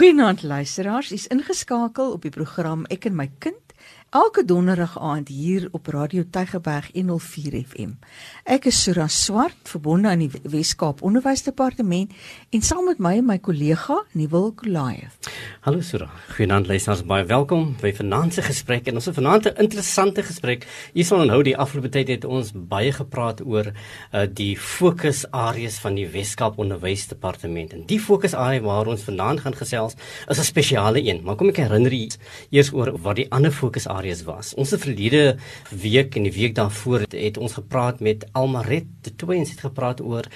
Goeienaand luisteraars, u's ingeskakel op die program Ek en my kind elke donderdag aand hier op Radio Tygerberg 104 FM. Ek is Sura Swart, verbonde aan die Wes-Kaap Onderwysdepartement en saam met my my kollega Nuwel Kolaief. Hallo Sura. Goeienaand luisteraars, baie welkom by vanaand se gesprek en ons het vanaand 'n interessante gesprek. Jy sal onthou die afgelope tyd het ons baie gepraat oor uh, die fokusareas van die Wes-Kaap Onderwysdepartement. En die fokusarea waar ons vanaand gaan gesels is 'n spesiale een. Maar kom ek herinner u eers oor wat die ander fokusareas areas was. Ons het verlede week en die week daarvoor het, het ons gepraat met Almaret de Twins het gepraat oor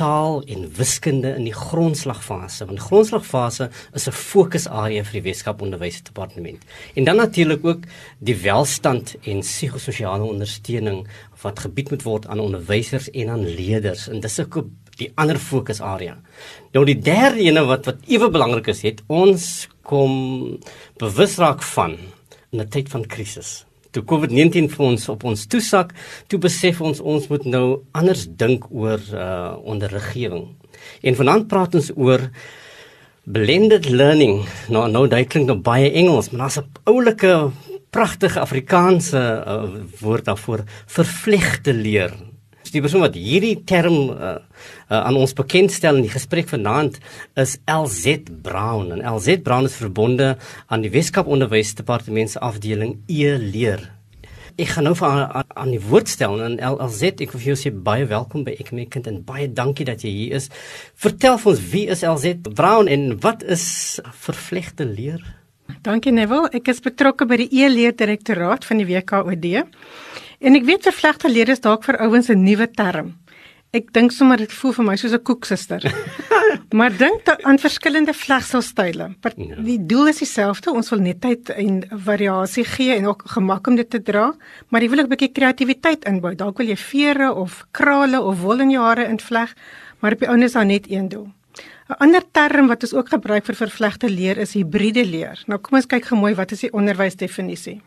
taal en wiskunde in die grondslagfase. Want grondslagfase is 'n fokusarea vir die Weskaap Onderwysdepartement. En dan natuurlik ook die welstand en psigososiale ondersteuning wat gebied moet word aan onderwysers en aan leerders. En dis ook die ander fokusarea. Nou die derde ene wat wat ewe belangrik is, het ons kom bewus raak van in 'n tyd van krisis. Toe COVID-19 vir ons op ons toesak, toe besef ons ons moet nou anders dink oor uh onderriggewing. En vanaand praat ons oor blended learning. Nou nou dit klink nou baie Engels, maar daar's 'n oulike pragtige Afrikaanse uh, woord daarvoor, vervlegte leer die persoon wat hierdie term uh, uh, aan ons bekendstel in die gesprek vanaand is LZ Brown en LZ Brown is verbonde aan die Weskaap Onderwysdepartement se afdeling e-leer. Ek gaan nou vir aan, aan die woord stel en LZ ek wil vir jou sê baie welkom by ek my kind en baie dankie dat jy hier is. Vertel vir ons wie is LZ Brown en wat is vervlegte leer? Dankie Neville, ek is betrokke by die e-leer direktoraat van die WKOD. En ek weet vervlegte leer is dalk vir ouens 'n nuwe term. Ek dink sommer dit voel vir my soos 'n koeksuster. maar dink aan verskillende vlegselstyle. Ja. Die doel is dieselfde, ons wil netheid en variasie gee en ook gemak om dit te dra, maar jy wil ook 'n bietjie kreatiwiteit inbou. Dalk wil jy vere of krale of wol in jou hare invleg, maar op die ouens dan net een doel. 'n Ander term wat ons ook gebruik vir vervlegte leer is hibriede leer. Nou kom ons kyk gou mooi wat is die onderwysdefinisie.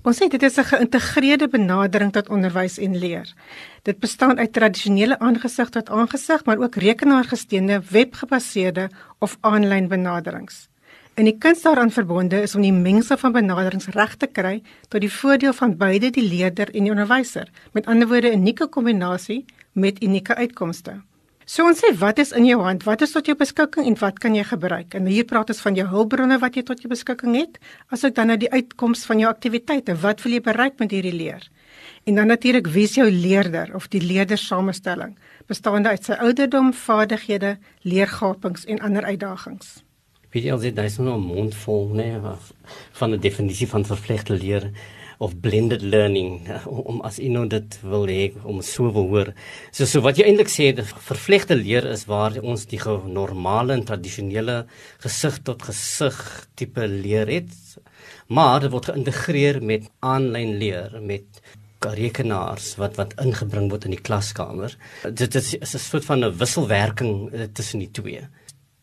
Ons sê dit is 'n geïntegreerde benadering tot onderwys en leer. Dit bestaan uit tradisionele aangesig tot aangesig, maar ook rekenaargesteunde, webgebaseerde of aanlyn benaderings. En die kuns daaraan verbonde is om die mengsel van benaderings reg te kry tot die voordeel van beide die leerder en die onderwyser. Met ander woorde 'n unieke kombinasie met unieke uitkomste. So ons sê wat is in jou hand? Wat is tot jou beskikking en wat kan jy gebruik? En hier praat ons van jou hulpbronne wat jy tot jou beskikking het. As ek dan nou die uitkoms van jou aktiwiteite, wat wil jy bereik met hierdie leer? En dan natuurlik wie is jou leerder of die leerdersamestelling, bestaande uit sy ouderdom, vaardighede, leergapings en ander uitdagings. Weet jy al dit is nou 'n mond vol, nee, van 'n definisie van verpligte leer of blended learning om as iemand nou dit wil hê om so wil hoor. So so wat jy eintlik sê vervlegte leer is waar ons die normale en tradisionele gesig tot gesig tipe leer het. Maar dit word geïntegreer met aanlyn leer met rekenaars wat wat ingebring word in die klaskamer. Dit is, is 'n soort van 'n wisselwerking uh, tussen die twee.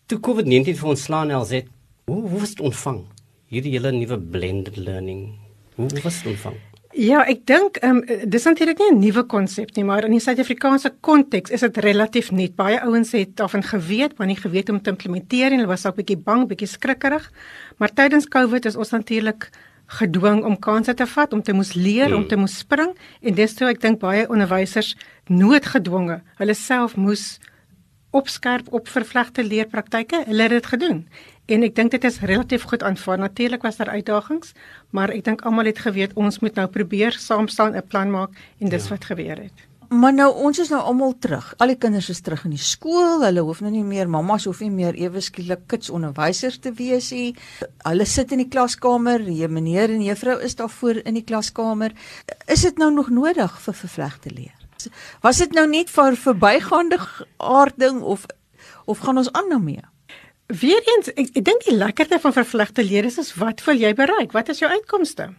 Toe COVID-19 vir ons slaan LZ, hoe hoe was dit ontvang? Hierdie hele nuwe blended learning Hoe was dit ontvang? Ja, ek dink ehm um, dis natuurlik nie 'n nuwe konsep nie, maar in die Suid-Afrikaanse konteks is dit relatief nuut. Baie ouens het daarvan geweet, maar nie geweet om te implementeer en hulle was ook bietjie bang, bietjie skrikkerig. Maar tydens COVID is ons natuurlik gedwing om kansse te vat, om te moes leer, hmm. om te moes spring en dis toe ek dink baie onderwysers noodgedwonge hulle self moes opskerp op vervlegte leerpraktyke. Hulle het dit gedoen. En ek dink dit is relatief goed aanvaar. Natuurlik was daar uitdagings, maar ek dink almal het geweet ons moet nou probeer saam staan 'n plan maak en dis ja. wat gebeur het. Maar nou ons is nou almal terug. Al die kinders is terug in die skool. Hulle hoef nou nie meer mammas hoef nie meer ewe skielik kits onderwysers te wees nie. Hulle sit in die klaskamer. Die meneer en juffrou is daar voor in die klaskamer. Is dit nou nog nodig vir vervlegte leer? Was dit nou net vir verbygaande aarding of of gaan ons aan daarmee? Weereens, ek, ek dink die lekkerte van vervlegte leer is wat wil jy bereik? Wat is jou uitkomste?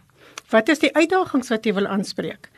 Wat is die uitdagings wat jy wil aanspreek?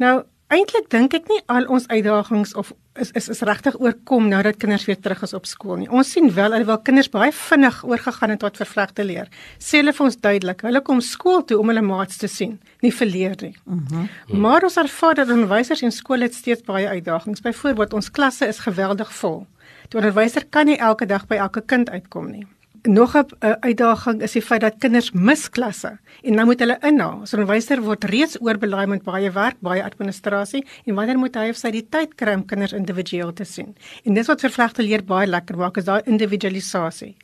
Nou, eintlik dink ek nie al ons uitdagings of is is, is regtig oorkom nou dat kinders weer terug is op skool nie. Ons sien wel alhoewel kinders baie vinnig oorgegaan het tot vervlegte leer. Sê hulle vir ons duidelik, hulle kom skool toe om hulle maats te sien, nie verleer nie. Mhm. Mm maar ons ervaar dat onderwysers en skole het steeds baie uitdagings. Byvoorbeeld, ons klasse is geweldig vol. Die onderwyser kan nie elke dag by elke kind uitkom nie. Nog 'n uh, uitdaging is die feit dat kinders mis klasse en nou moet hulle inhaal. So 'n onderwyser word reeds oorbelaai met baie werk, baie administrasie en wanneer moet hy of sy die tyd kry om kinders individueel te sien? En dis wat vervlegte leer baie lekker maak, is daai individualisasie.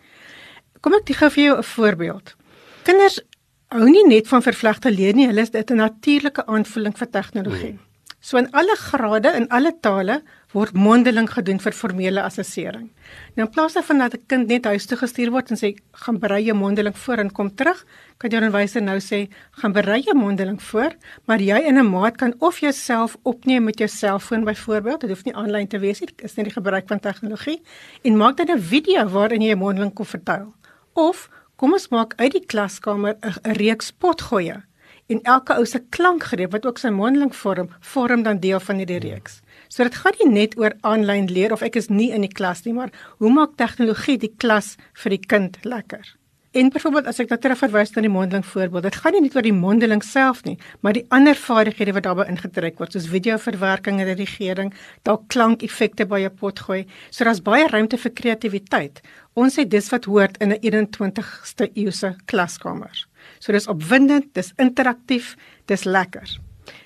Kom ek gee vir jou 'n voorbeeld. Kinders hou nie net van vervlegte leer nie, hulle is dit 'n natuurlike aanvoeling vir tegnologie. Hmm. So in alle grade in alle tale word mondeling gedoen vir formele assessering. Nou in plaas daarvan dat 'n kind net huis toe gestuur word en sê gaan berei jou mondeling voor en kom terug, kan jou onderwyser nou sê gaan berei jou mondeling voor, maar jy in 'n maat kan of jouself opneem met jou selfoon byvoorbeeld, dit hoef nie aanlyn te wees nie, dit is net die gebruik van tegnologie en maak dan 'n video waarin jy jou mondeling kom vertel. Of kom ons maak uit die klaskamer 'n reeks potgoeie en elke ou se klankgreep wat ook sy mondeling vorm, vorm dan deel van hierdie reeks. So dit gaan nie net oor aanlyn leer of ek is nie in die klas nie, maar hoe maak tegnologie die klas vir die kind lekker? En byvoorbeeld as ek nou terug verwys na die mondeling voorbeeld, dit gaan nie net oor die mondeling self nie, maar die ander vaardighede wat daarbey ingetrek word, soos videoverwerking en redigering, dalk klankeffekte by 'n pot gooi. So daar's baie ruimte vir kreatiwiteit. Ons sê dis wat hoort in 'n 21ste eeuse klaskamer. So dis opwindend, dis interaktief, dis lekker.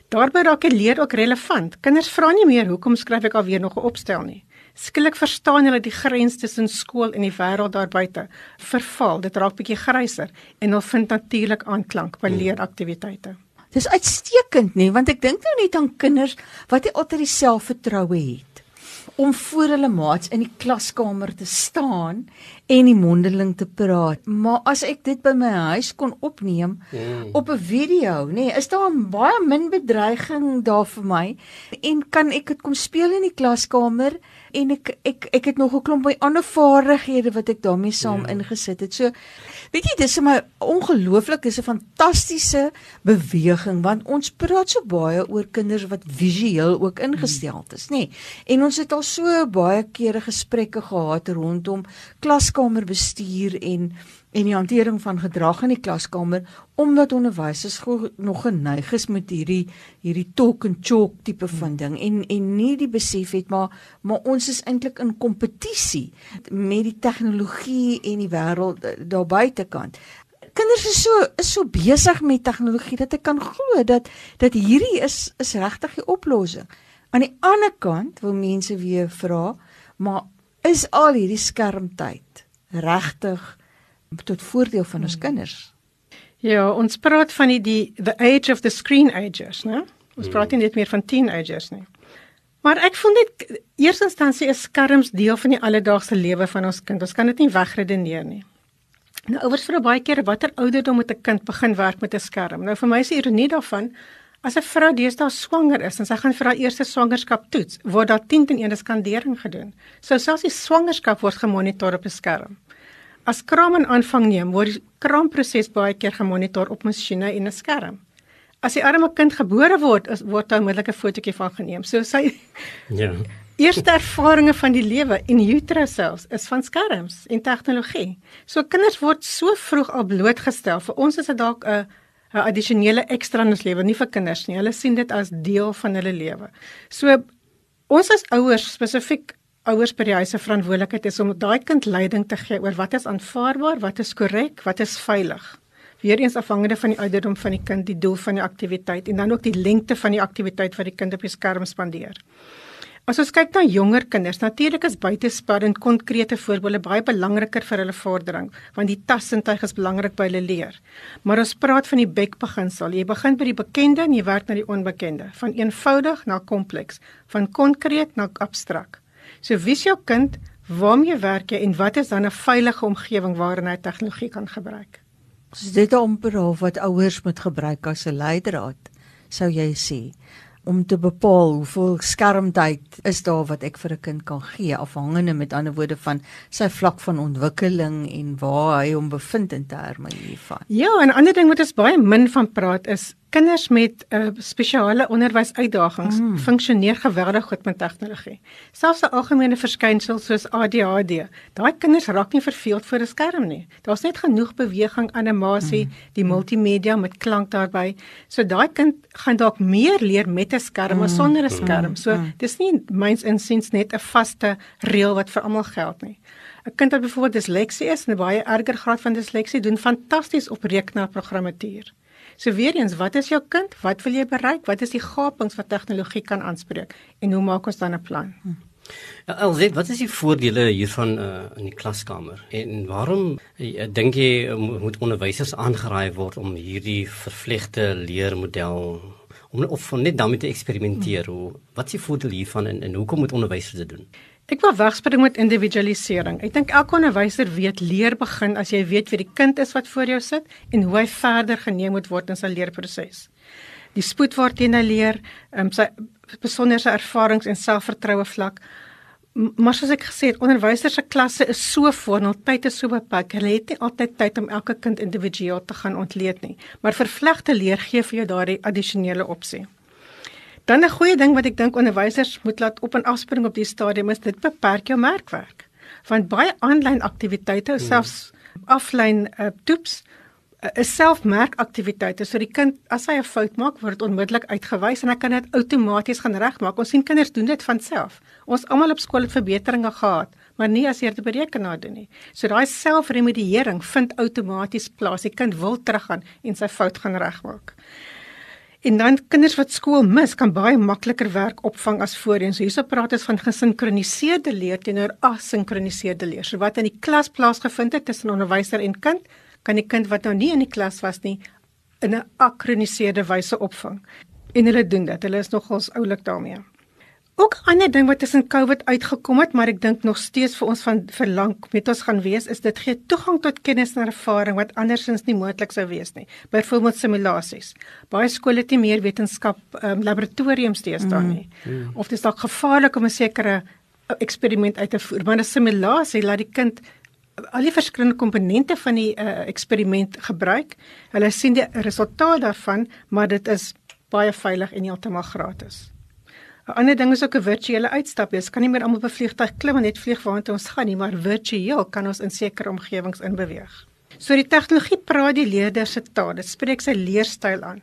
Daarbey raak die leer ook relevant. Kinders vra nie meer hoekom skryf ek alweer nog 'n opstel nie. Skielik verstaan hulle die grens tussen skool en die wêreld daar buite. Verval, dit raak bietjie gryser en hulle vind natuurlik aanklank by leeraktiwiteite. Dis uitstekend nie, want ek dink nou net aan kinders wat nie altyd dieselfde vertroue het om voor hulle maats in die klaskamer te staan en die mondeling te praat. Maar as ek dit by my huis kon opneem mm. op 'n video, nê, nee, is daar baie min bedreiging daar vir my en kan ek dit kom speel in die klaskamer en ek ek ek het nog 'n klomp by ander vaardighede wat ek daarmee saam. Ja. ingesit het. So weet jy dis 'n ongelooflik is 'n fantastiese beweging want ons praat so baie oor kinders wat visueel ook ingestel is, nê. Nee. En ons het al so baie kere gesprekke gehad rondom klaskamerbestuur en en die hantering van gedrag in die klaskamer omdat onderwysers nog geneig is met hierdie hierdie talk and chalk tipe van ding en en nie die besef het maar maar ons is eintlik in kompetisie met die tegnologie en die wêreld eh, daar buitekant. Kinders is so is so besig met tegnologie dat ek kan glo dat dat hierdie is is regtig die oplossing. Aan die ander kant wil mense weer vra, maar is al hierdie skermtyd regtig tot voordeel van ons hmm. kinders. Ja, ons praat van die, die the age of the screen agers, né? Ons praat nie net meer van teenagers nie. Maar ek voel dit eers instansie is skerms deel van die alledaagse lewe van ons kind. Ons kan dit nie wegredeneer nie. Nou ouers vra baie keer watter ouderdom moet 'n kind begin werk met 'n skerm? Nou vir my is die ironie daarvan as 'n vrou deesdae swanger is en sy gaan vir haar eerste swangerskap toets, word daar 10 teen 1 skandering gedoen. So selfs die swangerskap word gemonitor op 'n skerm. As kraam in aanvang neem, word die kraamproses baie keer gemonitor op masjiene en 'n skerm. As die arme kind gebore word, is, word daar onmiddellik 'n fotootjie van geneem. So sy Ja. Eerste ervarings van die lewe in utero selfs is van skerms en tegnologie. So kinders word so vroeg al blootgestel. Vir ons is dit dalk 'n 'n addisionele ekstra in ons lewe, nie vir kinders nie. Hulle sien dit as deel van hulle lewe. So ons as ouers spesifiek ouers by die huis se verantwoordelikheid is om daai kind leiding te gee oor wat is aanvaarbaar, wat is korrek, wat is veilig. Weereens afhangende van die ouderdom van die kind, die doel van die aktiwiteit en dan ook die lengte van die aktiwiteit wat die kind op die skerm spandeer. As ons kyk na jonger kinders, natuurlik is buitespel en konkrete voorbeelde baie belangriker vir hulle vordering, want die tassintuig is belangrik by hulle leer. Maar ons praat van die bekbeginsel. Jy begin by die bekende en jy werk na die onbekende, van eenvoudig na kompleks, van konkreet na abstrakt. So wie's jou kind? Waarmee werk jy en wat is dan 'n veilige omgewing waarin hy tegnologie kan gebruik? Dis dit amper of wat ouers moet gebruik as 'n leidraad, sou jy sê om te bepaal hoeveel skermtyd is daar wat ek vir 'n kind kan gee afhangende met ander woorde van sy vlak van ontwikkeling en waar hy hom bevind in terme hiervan. Ja, en 'n ander ding wat ons baie min van praat is Kinders met uh, spesiale onderwysuitdagings mm. funksioneer geweldig goed met tegnologie. Selfs 'n algemene verskynsel soos ADHD, daai kinders raak nie verveeld voor 'n skerm nie. Daar's net genoeg beweging, animasie, mm. die multimedia met klank daarbey. So daai kind gaan dalk meer leer met 'n skerm mm. as sonder 'n skerm. So mm. dis nie myns insiens net 'n vaste reël wat vir almal geld nie. 'n Kind wat byvoorbeeld disleksie is en 'n baie erger graad van disleksie doen fantasties op rekenaarprogrammatuur. So weer eens, wat is jou kind? Wat wil jy bereik? Wat is die gapings wat tegnologie kan aanspreek? En hoe maak ons dan 'n plan? Hm. Ja, Elsie, wat is die voordele hiervan uh, in die klaskamer? En waarom uh, dink jy uh, moet onderwysers aangeraai word om hierdie vervlegte leermodel om of net daarmee te eksperimenteer? Hoe wat is die voordeel hiervan en, en hoekom moet onderwysers dit doen? Ek wil wegspring met individualisering. Ek dink elke onderwyser weet leer begin as jy weet wie die kind is wat voor jou sit en hoe hy verder geneem moet word in sy leerproses. Die spoed waarteen hy leer, um, sy besonderse ervarings en selfvertroue vlak Maar soos ek gesê het, onderwysers se klasse is so vol, hul tyd is so beperk. Hulle het nie altyd tyd om elke kind individueel te gaan ontleed nie. Maar vervlegte leer gee vir jou daardie addisionele opsie. Dan 'n goeie ding wat ek dink onderwysers moet laat op en afspring op die stadium is dit beperk jou merkwerk. Want baie aanlyn aktiwiteite, hmm. selfs aflyn uh, toeps, uh, is selfmerkaktiwiteite. So die kind as hy 'n fout maak, word dit onmiddellik uitgewys en hy kan dit outomaties gaan regmaak. Ons sien kinders doen dit van self. Ons almal op skool het verbeteringe gehad, maar nie as jy dit berekenaar doen nie. So daai selfremediering vind outomaties plaas. Die kind wil teruggaan en sy fout gaan regmaak. En dan kinders wat skool mis, kan baie makliker werk opvang as voorheen. So hierso praat ons van gesinkroniseerde leer teenoor asinkroniseerde leer. So wat in die klas plaasgevind het tussen onderwyser en kind, kan die kind wat nou nie in die klas was nie in 'n akroniseerde wyse opvang. En hulle doen dit. Hulle is nogals oulik daarmee. Ook 'n ander ding wat tussen COVID uitgekom het, maar ek dink nog steeds vir ons van verlang met ons gaan wees, is dit gee toegang tot kennis en ervaring wat andersins nie moontlik sou wees nie. Byvoorbeeld simulasies. Baie skole het nie meer wetenskap um, laboratoriums te staan mm, nie. Mm, mm. Of dit is dalk gevaarlik om 'n sekere eh, eksperiment uit te voer, maar 'n simulasie laat die kind al die verskillende komponente van die uh, eksperiment gebruik. Hulle sien die resultaat daarvan, maar dit is baie veilig en heeltemal gratis. 'n Ander ding is ook 'n virtuele uitstap. Jy kan nie meer almal op 'n vliegtuig klim en net vlieg waartoe ons gaan nie, maar virtueel kan ons in sekere omgewings inbeweeg. So die tegnologie praat die leerder se taal. Dit spreek sy leerstyl aan.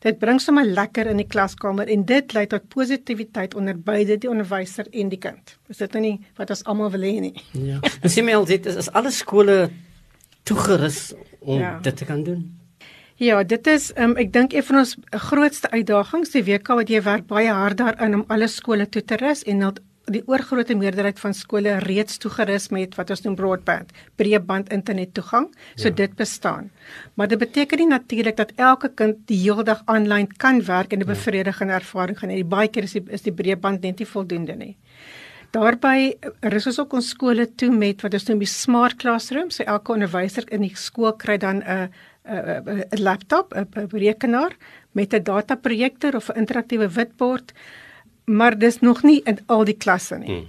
Dit bring sommer lekker in die klaskamer en dit lei tot positiwiteit onder beide die onderwyser en die kind. Is dit nou nie wat ons almal wil hê nie? Ja. En sien my al dit is, is alle skole toegerus om ja. dit te kan doen. Ja, dit is um, ek dink een van ons grootste uitdagings die week wat jy werk baie hard daarin om alle skole toe te rus en dat die oorgrootste meerderheid van skole reeds toegerus met wat ons noem broadband, breedband internet toegang. So ja. dit bestaan. Maar dit beteken nie natuurlik dat elke kind die hele dag aanlyn kan werk en 'n ja. bevredigende ervaring gaan hê. Baie keer is die, is die breedband net nie voldoende nie. Daarby rus ons ook ons skole toe met wat ons noem die smart classroom. So elke onderwyser in die skool kry dan 'n 'n laptop, 'n rekenaar met 'n dataprojektor of 'n interaktiewe witbord, maar dis nog nie in al die klasse nie. Hmm.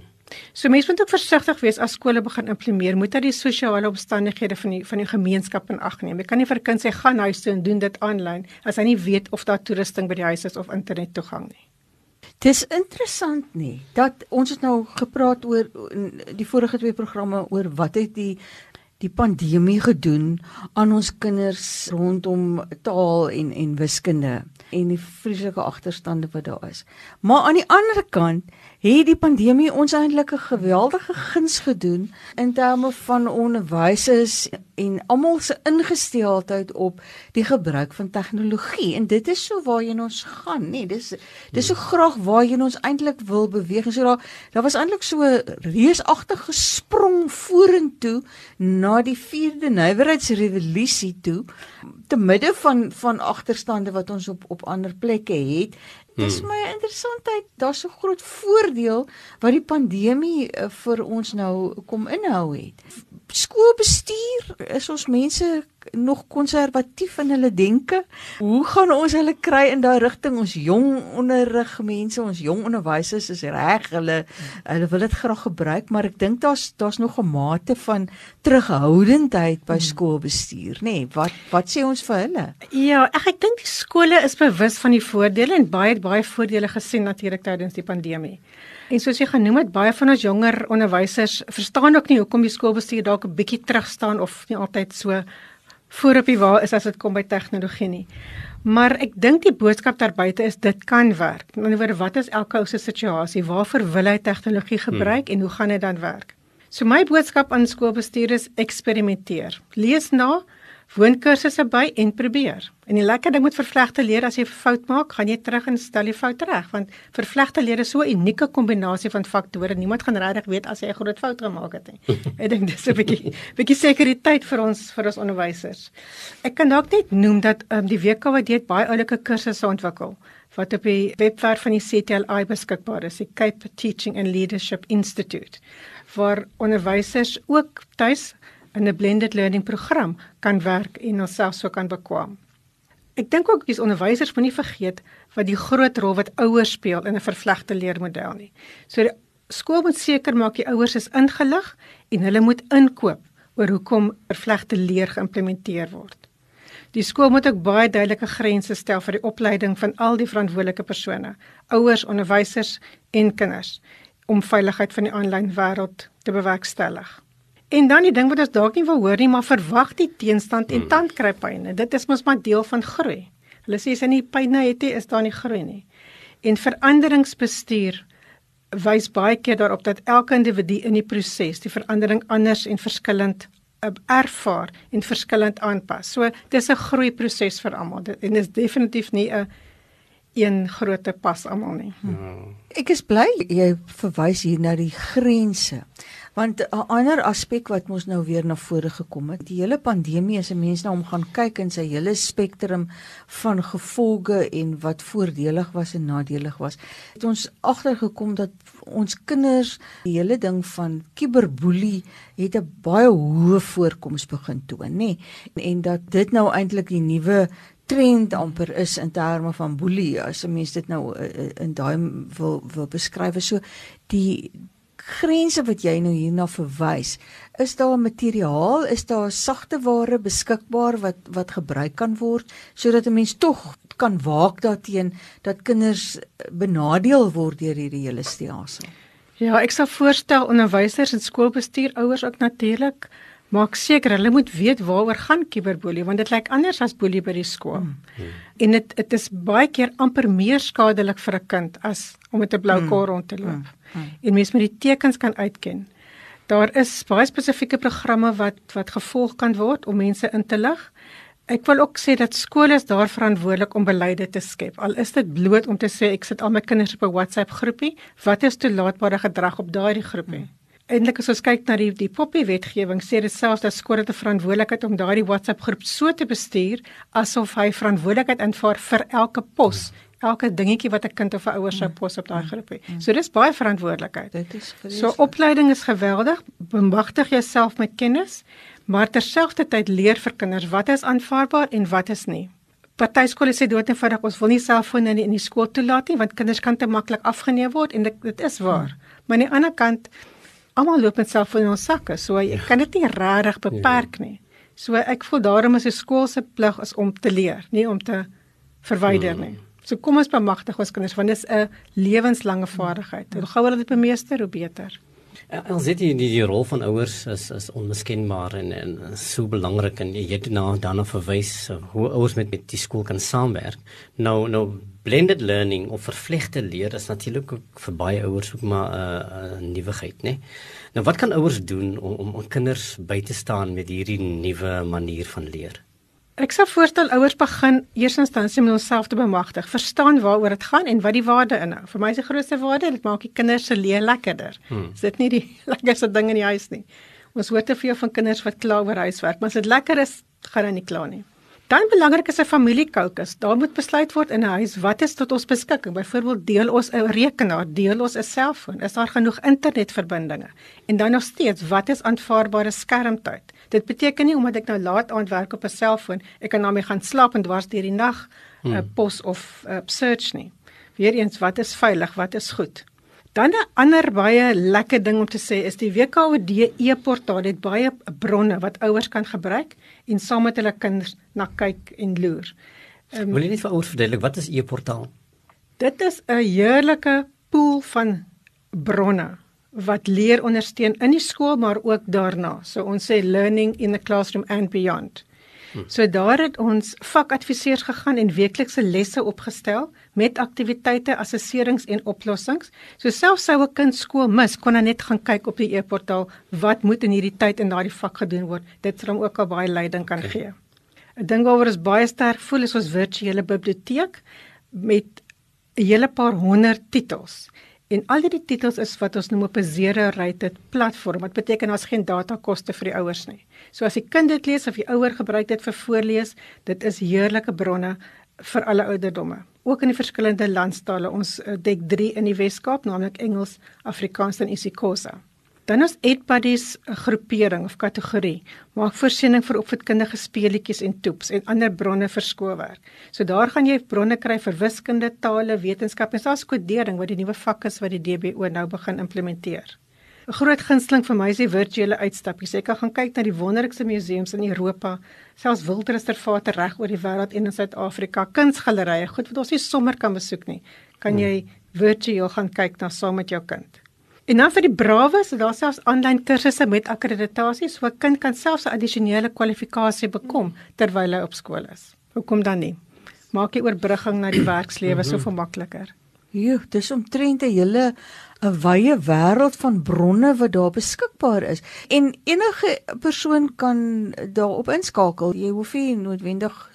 So mense moet ook versigtig wees as skole begin implementeer, moet hulle die sosiale omstandighede van die van die gemeenskap in ag neem. Jy kan nie vir 'n kind sê gaan huis toe en doen dit aanlyn as hy nie weet of daar toerusting by die huis is of internet toegang nie. Dis interessant nie dat ons het nou gepraat oor die vorige twee programme oor wat het die die pandemie gedoen aan ons kinders rondom taal en en wiskunde en die vreeslike agterstande wat daar is. Maar aan die ander kant het die pandemie ons eintlik 'n geweldige guns gedoen in terme van onderwysers en almal se ingesteldheid op die gebruik van tegnologie. En dit is so waarheen ons gaan nê? Dis dis so graag waarheen ons eintlik wil beweeg. So daar daar was eintlik so reusagtige sprong vorentoe na die 4de nywerheidsrevolusie toe te midde van van agterstande wat ons op op ander plekke het Dis hmm. my interessantheid, daar's so groot voordeel wat die pandemie uh, vir ons nou kom inhou het. Skoolbestuur is ons mense nog konservatief in hulle denke. Hoe gaan ons hulle kry in daai rigting? Ons jong onderrig mense, ons jong onderwysers is reg, hulle hulle wil dit graag gebruik, maar ek dink daar's daar's nog 'n mate van terughoudendheid by hmm. skoolbestuur, nê? Nee, wat wat sê ons vir hulle? Ja, ek ek dink die skole is bewus van die voordele en baie baie voordele gesien natuurlik tydens die pandemie. En soos jy genoem het, baie van ons jonger onderwysers verstaan ook nie hoekom die skoolbestuur dalk 'n bietjie terug staan of nie altyd so voor op die wa is as dit kom by tegnologie nie. Maar ek dink die boodskap daar buite is dit kan werk. In ander woord, wat is elke ou se situasie? Waarvoor wil hy tegnologie gebruik hmm. en hoe gaan dit dan werk? So my boodskap aan skoolbestuur is eksperimenteer. Lees na, woon kursusse by en probeer. En die lekker ding met vervlegte leer as jy 'n fout maak, gaan jy terug en stel die fout reg, want vervlegte leer is so 'n unieke kombinasie van faktore. Niemand gaan regtig weet as jy 'n groot fout gemaak het nie. Ek dink dis 'n bietjie bietjie sekuriteit vir ons vir ons onderwysers. Ek kan dalk net noem dat um, die WKWD het baie oulike kursusse ontwikkel wat op die webwerf van die CTLI beskikbaar is, die Cape Teaching and Leadership Institute, waar onderwysers ook tuis in 'n blended learning program kan werk en homself so kan bekwam. Ek dink ook dis onderwysers moenie vergeet wat die groot rol wat ouers speel in 'n vervlegte leermodel nie. So die skool moet seker maak die ouers is ingelig en hulle moet inkoop oor hoekom vervlegte leer geïmplementeer word. Die skool moet ook baie duidelike grense stel vir die opleiding van al die verantwoordelike persone, ouers, onderwysers en kinders om veiligheid van die aanlyn wêreld te bewerkstellig. En dan die ding wat ons dalk nie wil hoor nie, maar verwag die teenstand en hmm. tandkrypyne. Dit is mos maar deel van groei. Hulle sê as jy nie pyne het nie, is daar nie groei nie. En veranderingsbestuur wys baie keer daarop dat elke individu in die proses die verandering anders en verskillend uh, ervaar en verskillend aanpas. So dis 'n groeiproses vir almal. En dit is definitief nie 'n een groot pas almal nie. Hmm. Ek is bly jy verwys hier na die grense. Want 'n ander aspek wat mos nou weer na vore gekom het, die hele pandemie is 'n mens nou om gaan kyk in sy hele spektrum van gevolge en wat voordelig was en nadelig was. Het ons agtergekom dat ons kinders die hele ding van kiberboelie het 'n baie hoë voorkoms begin toon, nê? En, en dat dit nou eintlik die nuwe trend amper is in terme van boelie as 'n mens dit nou uh, in daai wil wil beskryf so die grense wat jy nou hierna verwys, is daar materiaal, is daar sagte ware beskikbaar wat wat gebruik kan word sodat 'n mens tog kan waak daarteen dat kinders benadeel word deur hierdie hele stelsel. Ja, ek sal voorstel onderwysers en skoolbestuur ouers ook natuurlik maak seker hulle moet weet waaroor gaan kiberboelie want dit lyk anders as boelie by die skool. Hmm. En dit dit is baie keer amper meer skadelik vir 'n kind as om met 'n blou hmm. kor rond te loop. Hmm. Hmm. En mens moet die tekens kan uitken. Daar is baie spesifieke programme wat wat gevolg kan word om mense in te lig. Ek wil ook sê dat skole is daar verantwoordelik om beleide te skep. Al is dit bloot om te sê ek sit al my kinders op 'n WhatsApp groepie, wat is toelaatbare gedrag op daardie groepie? Hmm. Eindelik as ons kyk na die die poppy wetgewing sê dit selfs dat skole te verantwoordelikheid om daardie WhatsApp groep so te bestuur asof hy verantwoordelikheid invaar vir elke pos, elke dingetjie wat 'n kind of 'n ouer sou pos op daai groep hê. So dis baie verantwoordelikheid. Dit is vreeslik. So opleiding is geweldig, bemagtig jouself met kennis, maar terselfdertyd leer vir kinders wat is aanvaarbaar en wat is nie. Party skole sê dood eenvoudig ons wil nie selfone in die, in die skool toelaat nie want kinders kan te maklik afgeneem word en dit dit is waar. Maar aan die ander kant almal loop met selfone in ons sakke, so jy ja. kan dit nie regtig beperk ja. nie. So ek voel daarom is 'n skool se plig is om te leer, nie om te verwyder hmm. nie. So kom ons bemagtig ons kinders want dit is 'n lewenslange vaardigheid. Hoe gouer hulle dit bemeester, hoe beter. Ons sê die, die die rol van ouers is is onmiskenbaar en en so belangrik en jy het nou dan of verwys hoe ouers met met die skool kan saamwerk. Nou nou blended learning of vervlegte leer is natuurlik ook vir baie ouers ook maar 'n uh, 'n nuwigheid, né? Nou wat kan ouers doen om om, om kinders by te staan met hierdie nuwe manier van leer? Ek sou voorstel ouers begin eers instansie met onsself te bemagtig, verstaan waaroor dit gaan en wat die waarde inhou. Vir my is die grootste waarde dit maak die kinders se leer lekkerder. Hmm. Is dit nie die lekkerste ding in die huis nie? Ons hoor te veel van kinders wat kla oor huiswerk, maar as dit lekker is, gaan hulle nie kla nie. Dan belangrik is 'n familiekoukus. Daar moet besluit word in 'n huis wat is tot ons beskikking. Byvoorbeeld deel ons 'n rekenaar, deel ons 'n selfoon, is daar genoeg internetverbindinge? En dan nog steeds, wat is aanvaarbare skermtyd? Dit beteken nie omdat ek nou laat aand werk op 'n selfoon, ek kan daarmee gaan slaap en dwars deur die nag 'n hmm. pos of 'n search nie. Weereens, wat is veilig? Wat is goed? Dan 'n ander baie lekker ding om te sê is die WKOD e-portaal het baie bronne wat ouers kan gebruik en saam met hulle kinders na kyk en loer. Um, Wil jy net vir ouers verduidelik wat is e-portaal? Dit is 'n heerlike pool van bronne wat leer ondersteun in die skool maar ook daarna. So ons sê learning in the classroom and beyond. So daar het ons vakadviseurs gegaan en weeklikse lesse opgestel met aktiwiteite, assesserings en oplossings. So selfs sou 'n kind skool mis, kon hy net gaan kyk op die e-portaal wat moet in hierdie tyd in daardie vak gedoen word. Dit sal hom ook al baie leiding kan okay. gee. 'n Ding waaroor ons baie sterk voel is ons virtuele biblioteek met 'n hele paar honderd titels. En al die titels is wat ons noem op 'n zero rated platform. Wat beteken as geen datakoste vir die ouers nie. So as die kind dit lees of die ouer gebruik dit vir voorlees, dit is heerlike bronne vir alle ouderdomme. Ook in die verskillende landstale. Ons eh, dek 3 in die Wes-Kaap, naamlik Engels, Afrikaans en isiXhosa. Dan is Edbuddies 'n groepering of kategorie, maak voorsiening vir opvoedkundige speletjies en toeps en ander bronne vir skoolwerk. So daar gaan jy bronne kry vir wiskunde, tale, wetenskap en selfs kodering wat die nuwe vak is wat die DBO nou begin implementeer. 'n Groot gunsteling vir my is die virtuele uitstappies. Jy kan gaan kyk na die wonderlikste museums in Europa, selfs wildreservate reg oor die wêreld en in Suid-Afrika, kunsgalerye, goed wat ons nie sommer kan besoek nie. Kan jy virtueel gaan kyk na saam met jou kind. En dan vir die brawes, daar selfs aanlyn kursusse met akkreditasie, so 'n kind kan selfs 'n addisionele kwalifikasie bekom terwyl hy op skool is. Hoekom dan nie? Maak die oorbrugging na die werkslewe so veel makliker. Jo, dis omtrent 'n hele 'n wye wêreld van bronne wat daar beskikbaar is en enige persoon kan daarop inskakel. Jy hoef nie noodwendig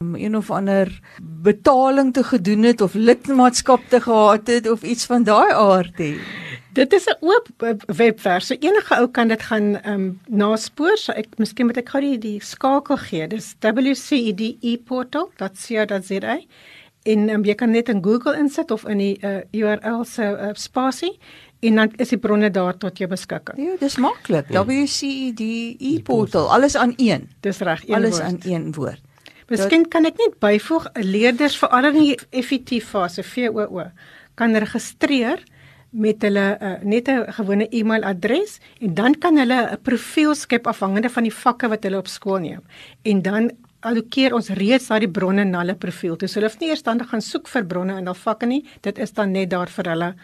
um, een of ander betaling te gedoen het of lidmaatskap te gehad het of iets van daai aard hê. Dit is 'n oop webwerf. So enige ou kan dit gaan ehm um, naspoor. So ek miskien moet ek gou die, die skakel gee. Dis wcedeportal.co.za. En um, jy kan net in Google insit of in die uh, URL se uh, spasie en dan is die bronne daar tot jou beskikking. Ja, dis maklik. Ja. WCEDportal, alles aan een. Dis reg, een alles woord. aan een woord. Miskien kan ek net byvoeg leerders veral in die FET fase VOO kan registreer met hulle uh, net 'n gewone e-mailadres en dan kan hulle 'n profiel skep afhangende van die vakke wat hulle op skool neem. En dan allokeer ons reeds daai bronne na hulle profiel. Dus hulle hoef nie eers dan te gaan soek vir bronne in hul vakke nie. Dit is dan net daar vir hulle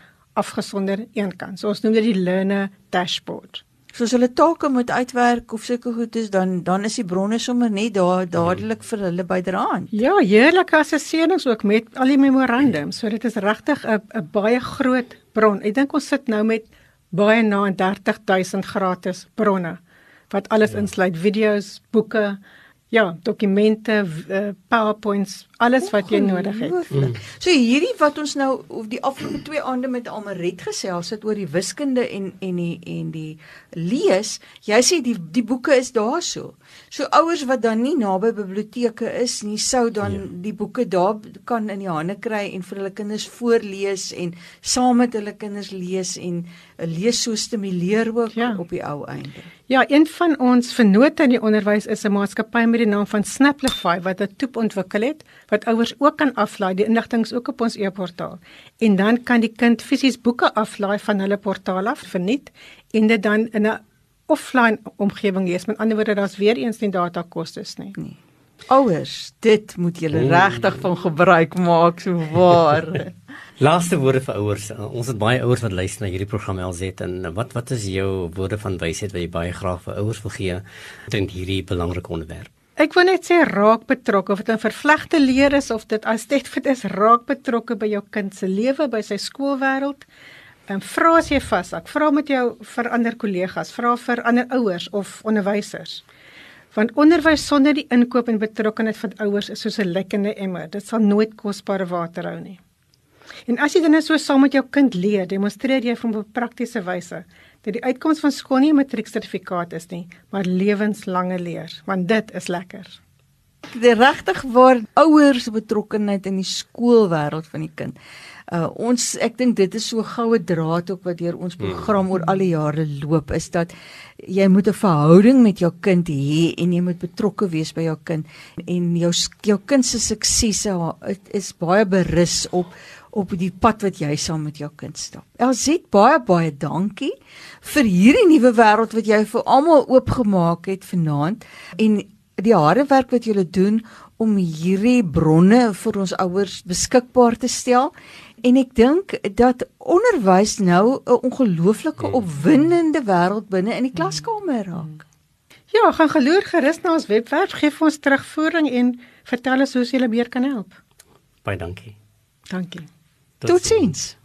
afgesonder eenkant. So ons noem dit die learner dashboard soos hulle take moet uitwerk of sulke goed is dan dan is die bronne sommer net daar dadelik vir hulle byderhand. Ja, heerlike assesserings ook met al die memorandums. So dit is regtig 'n 'n baie groot bron. Ek dink ons sit nou met baie na 30000 gratis bronne wat alles ja. insluit video's, boeke, Ja, dokumente, uh, PowerPoints, alles wat jy nodig het. Mm. So hierdie wat ons nou of die afgelope 2 aande met Almaret gesels het oor die wiskunde en en die en die lees, jy sê die die boeke is daarso. So ouers wat dan nie naby biblioteke is nie, sou dan ja. die boeke daar kan in die hande kry en vir hulle kinders voorlees en saam met hulle kinders lees en lees so stimuleer ook ja. op die ou einde. Ja, een van ons vennote in die onderwys is 'n maatskappy met die naam van Snaplify wat 'n toep ontwikkel het wat ouers ook kan aflaai. Die inligting is ook op ons e-portaal. En dan kan die kind fisies boeke aflaai van hulle portaal af verniet en dit dan in 'n offline omgewing lees. Met ander woorde, daar's weer eens nie data kostes nie. Nee. Ouers, dit moet julle regtig van gebruik maak, so waar. Laaste woorde vir ouers. Uh, ons het baie ouers wat luister na hierdie program LZ en wat wat is jou woorde van wysheid wat jy baie graag vir ouers wil gee in hierdie belangrike onderwerp? Ek wil net sê raak betrokke of dit 'n vervlegte leer is of dit as dit vir is raak betrokke by jou kind se lewe, by sy skoolwêreld. En vra as jy vashak, vra met jou vir ander kollegas, vra vir ander ouers of onderwysers. Want onderwys sonder die inkoop en betrokkeheid van ouers is soos 'n lekkende emmer. Dit sal nooit kosbare water hou nie. En as jy dan net so saam met jou kind leer, demonstreer jy van 'n praktiese wyse dat die uitkoms van skool nie 'n matrieksertifikaat is nie, maar lewenslange leer, want dit is lekker. Die regtig waar ouers betrokkeheid in die skoolwêreld van die kind. Uh ons ek dink dit is so goue draad ook wat deur ons program oor al die jare loop is dat jy moet 'n verhouding met jou kind hê en jy moet betrokke wees by jou kind en jou jou kind se suksese is baie berus op op die pad wat jy saam met jou kind stap. Elsit baie baie dankie vir hierdie nuwe wêreld wat jy vir almal oopgemaak het vanaand en die harde werk wat julle doen om hierdie bronne vir ons ouers beskikbaar te stel. En ek dink dat onderwys nou 'n ongelooflike hmm. opwindende wêreld binne in die klaskamer raak. Ja, gaan geloer gerus na ons webwerf, gee vir ons terugvoering en vertel ons hoe julle meer kan help. Baie dankie. Dankie. Totsiens.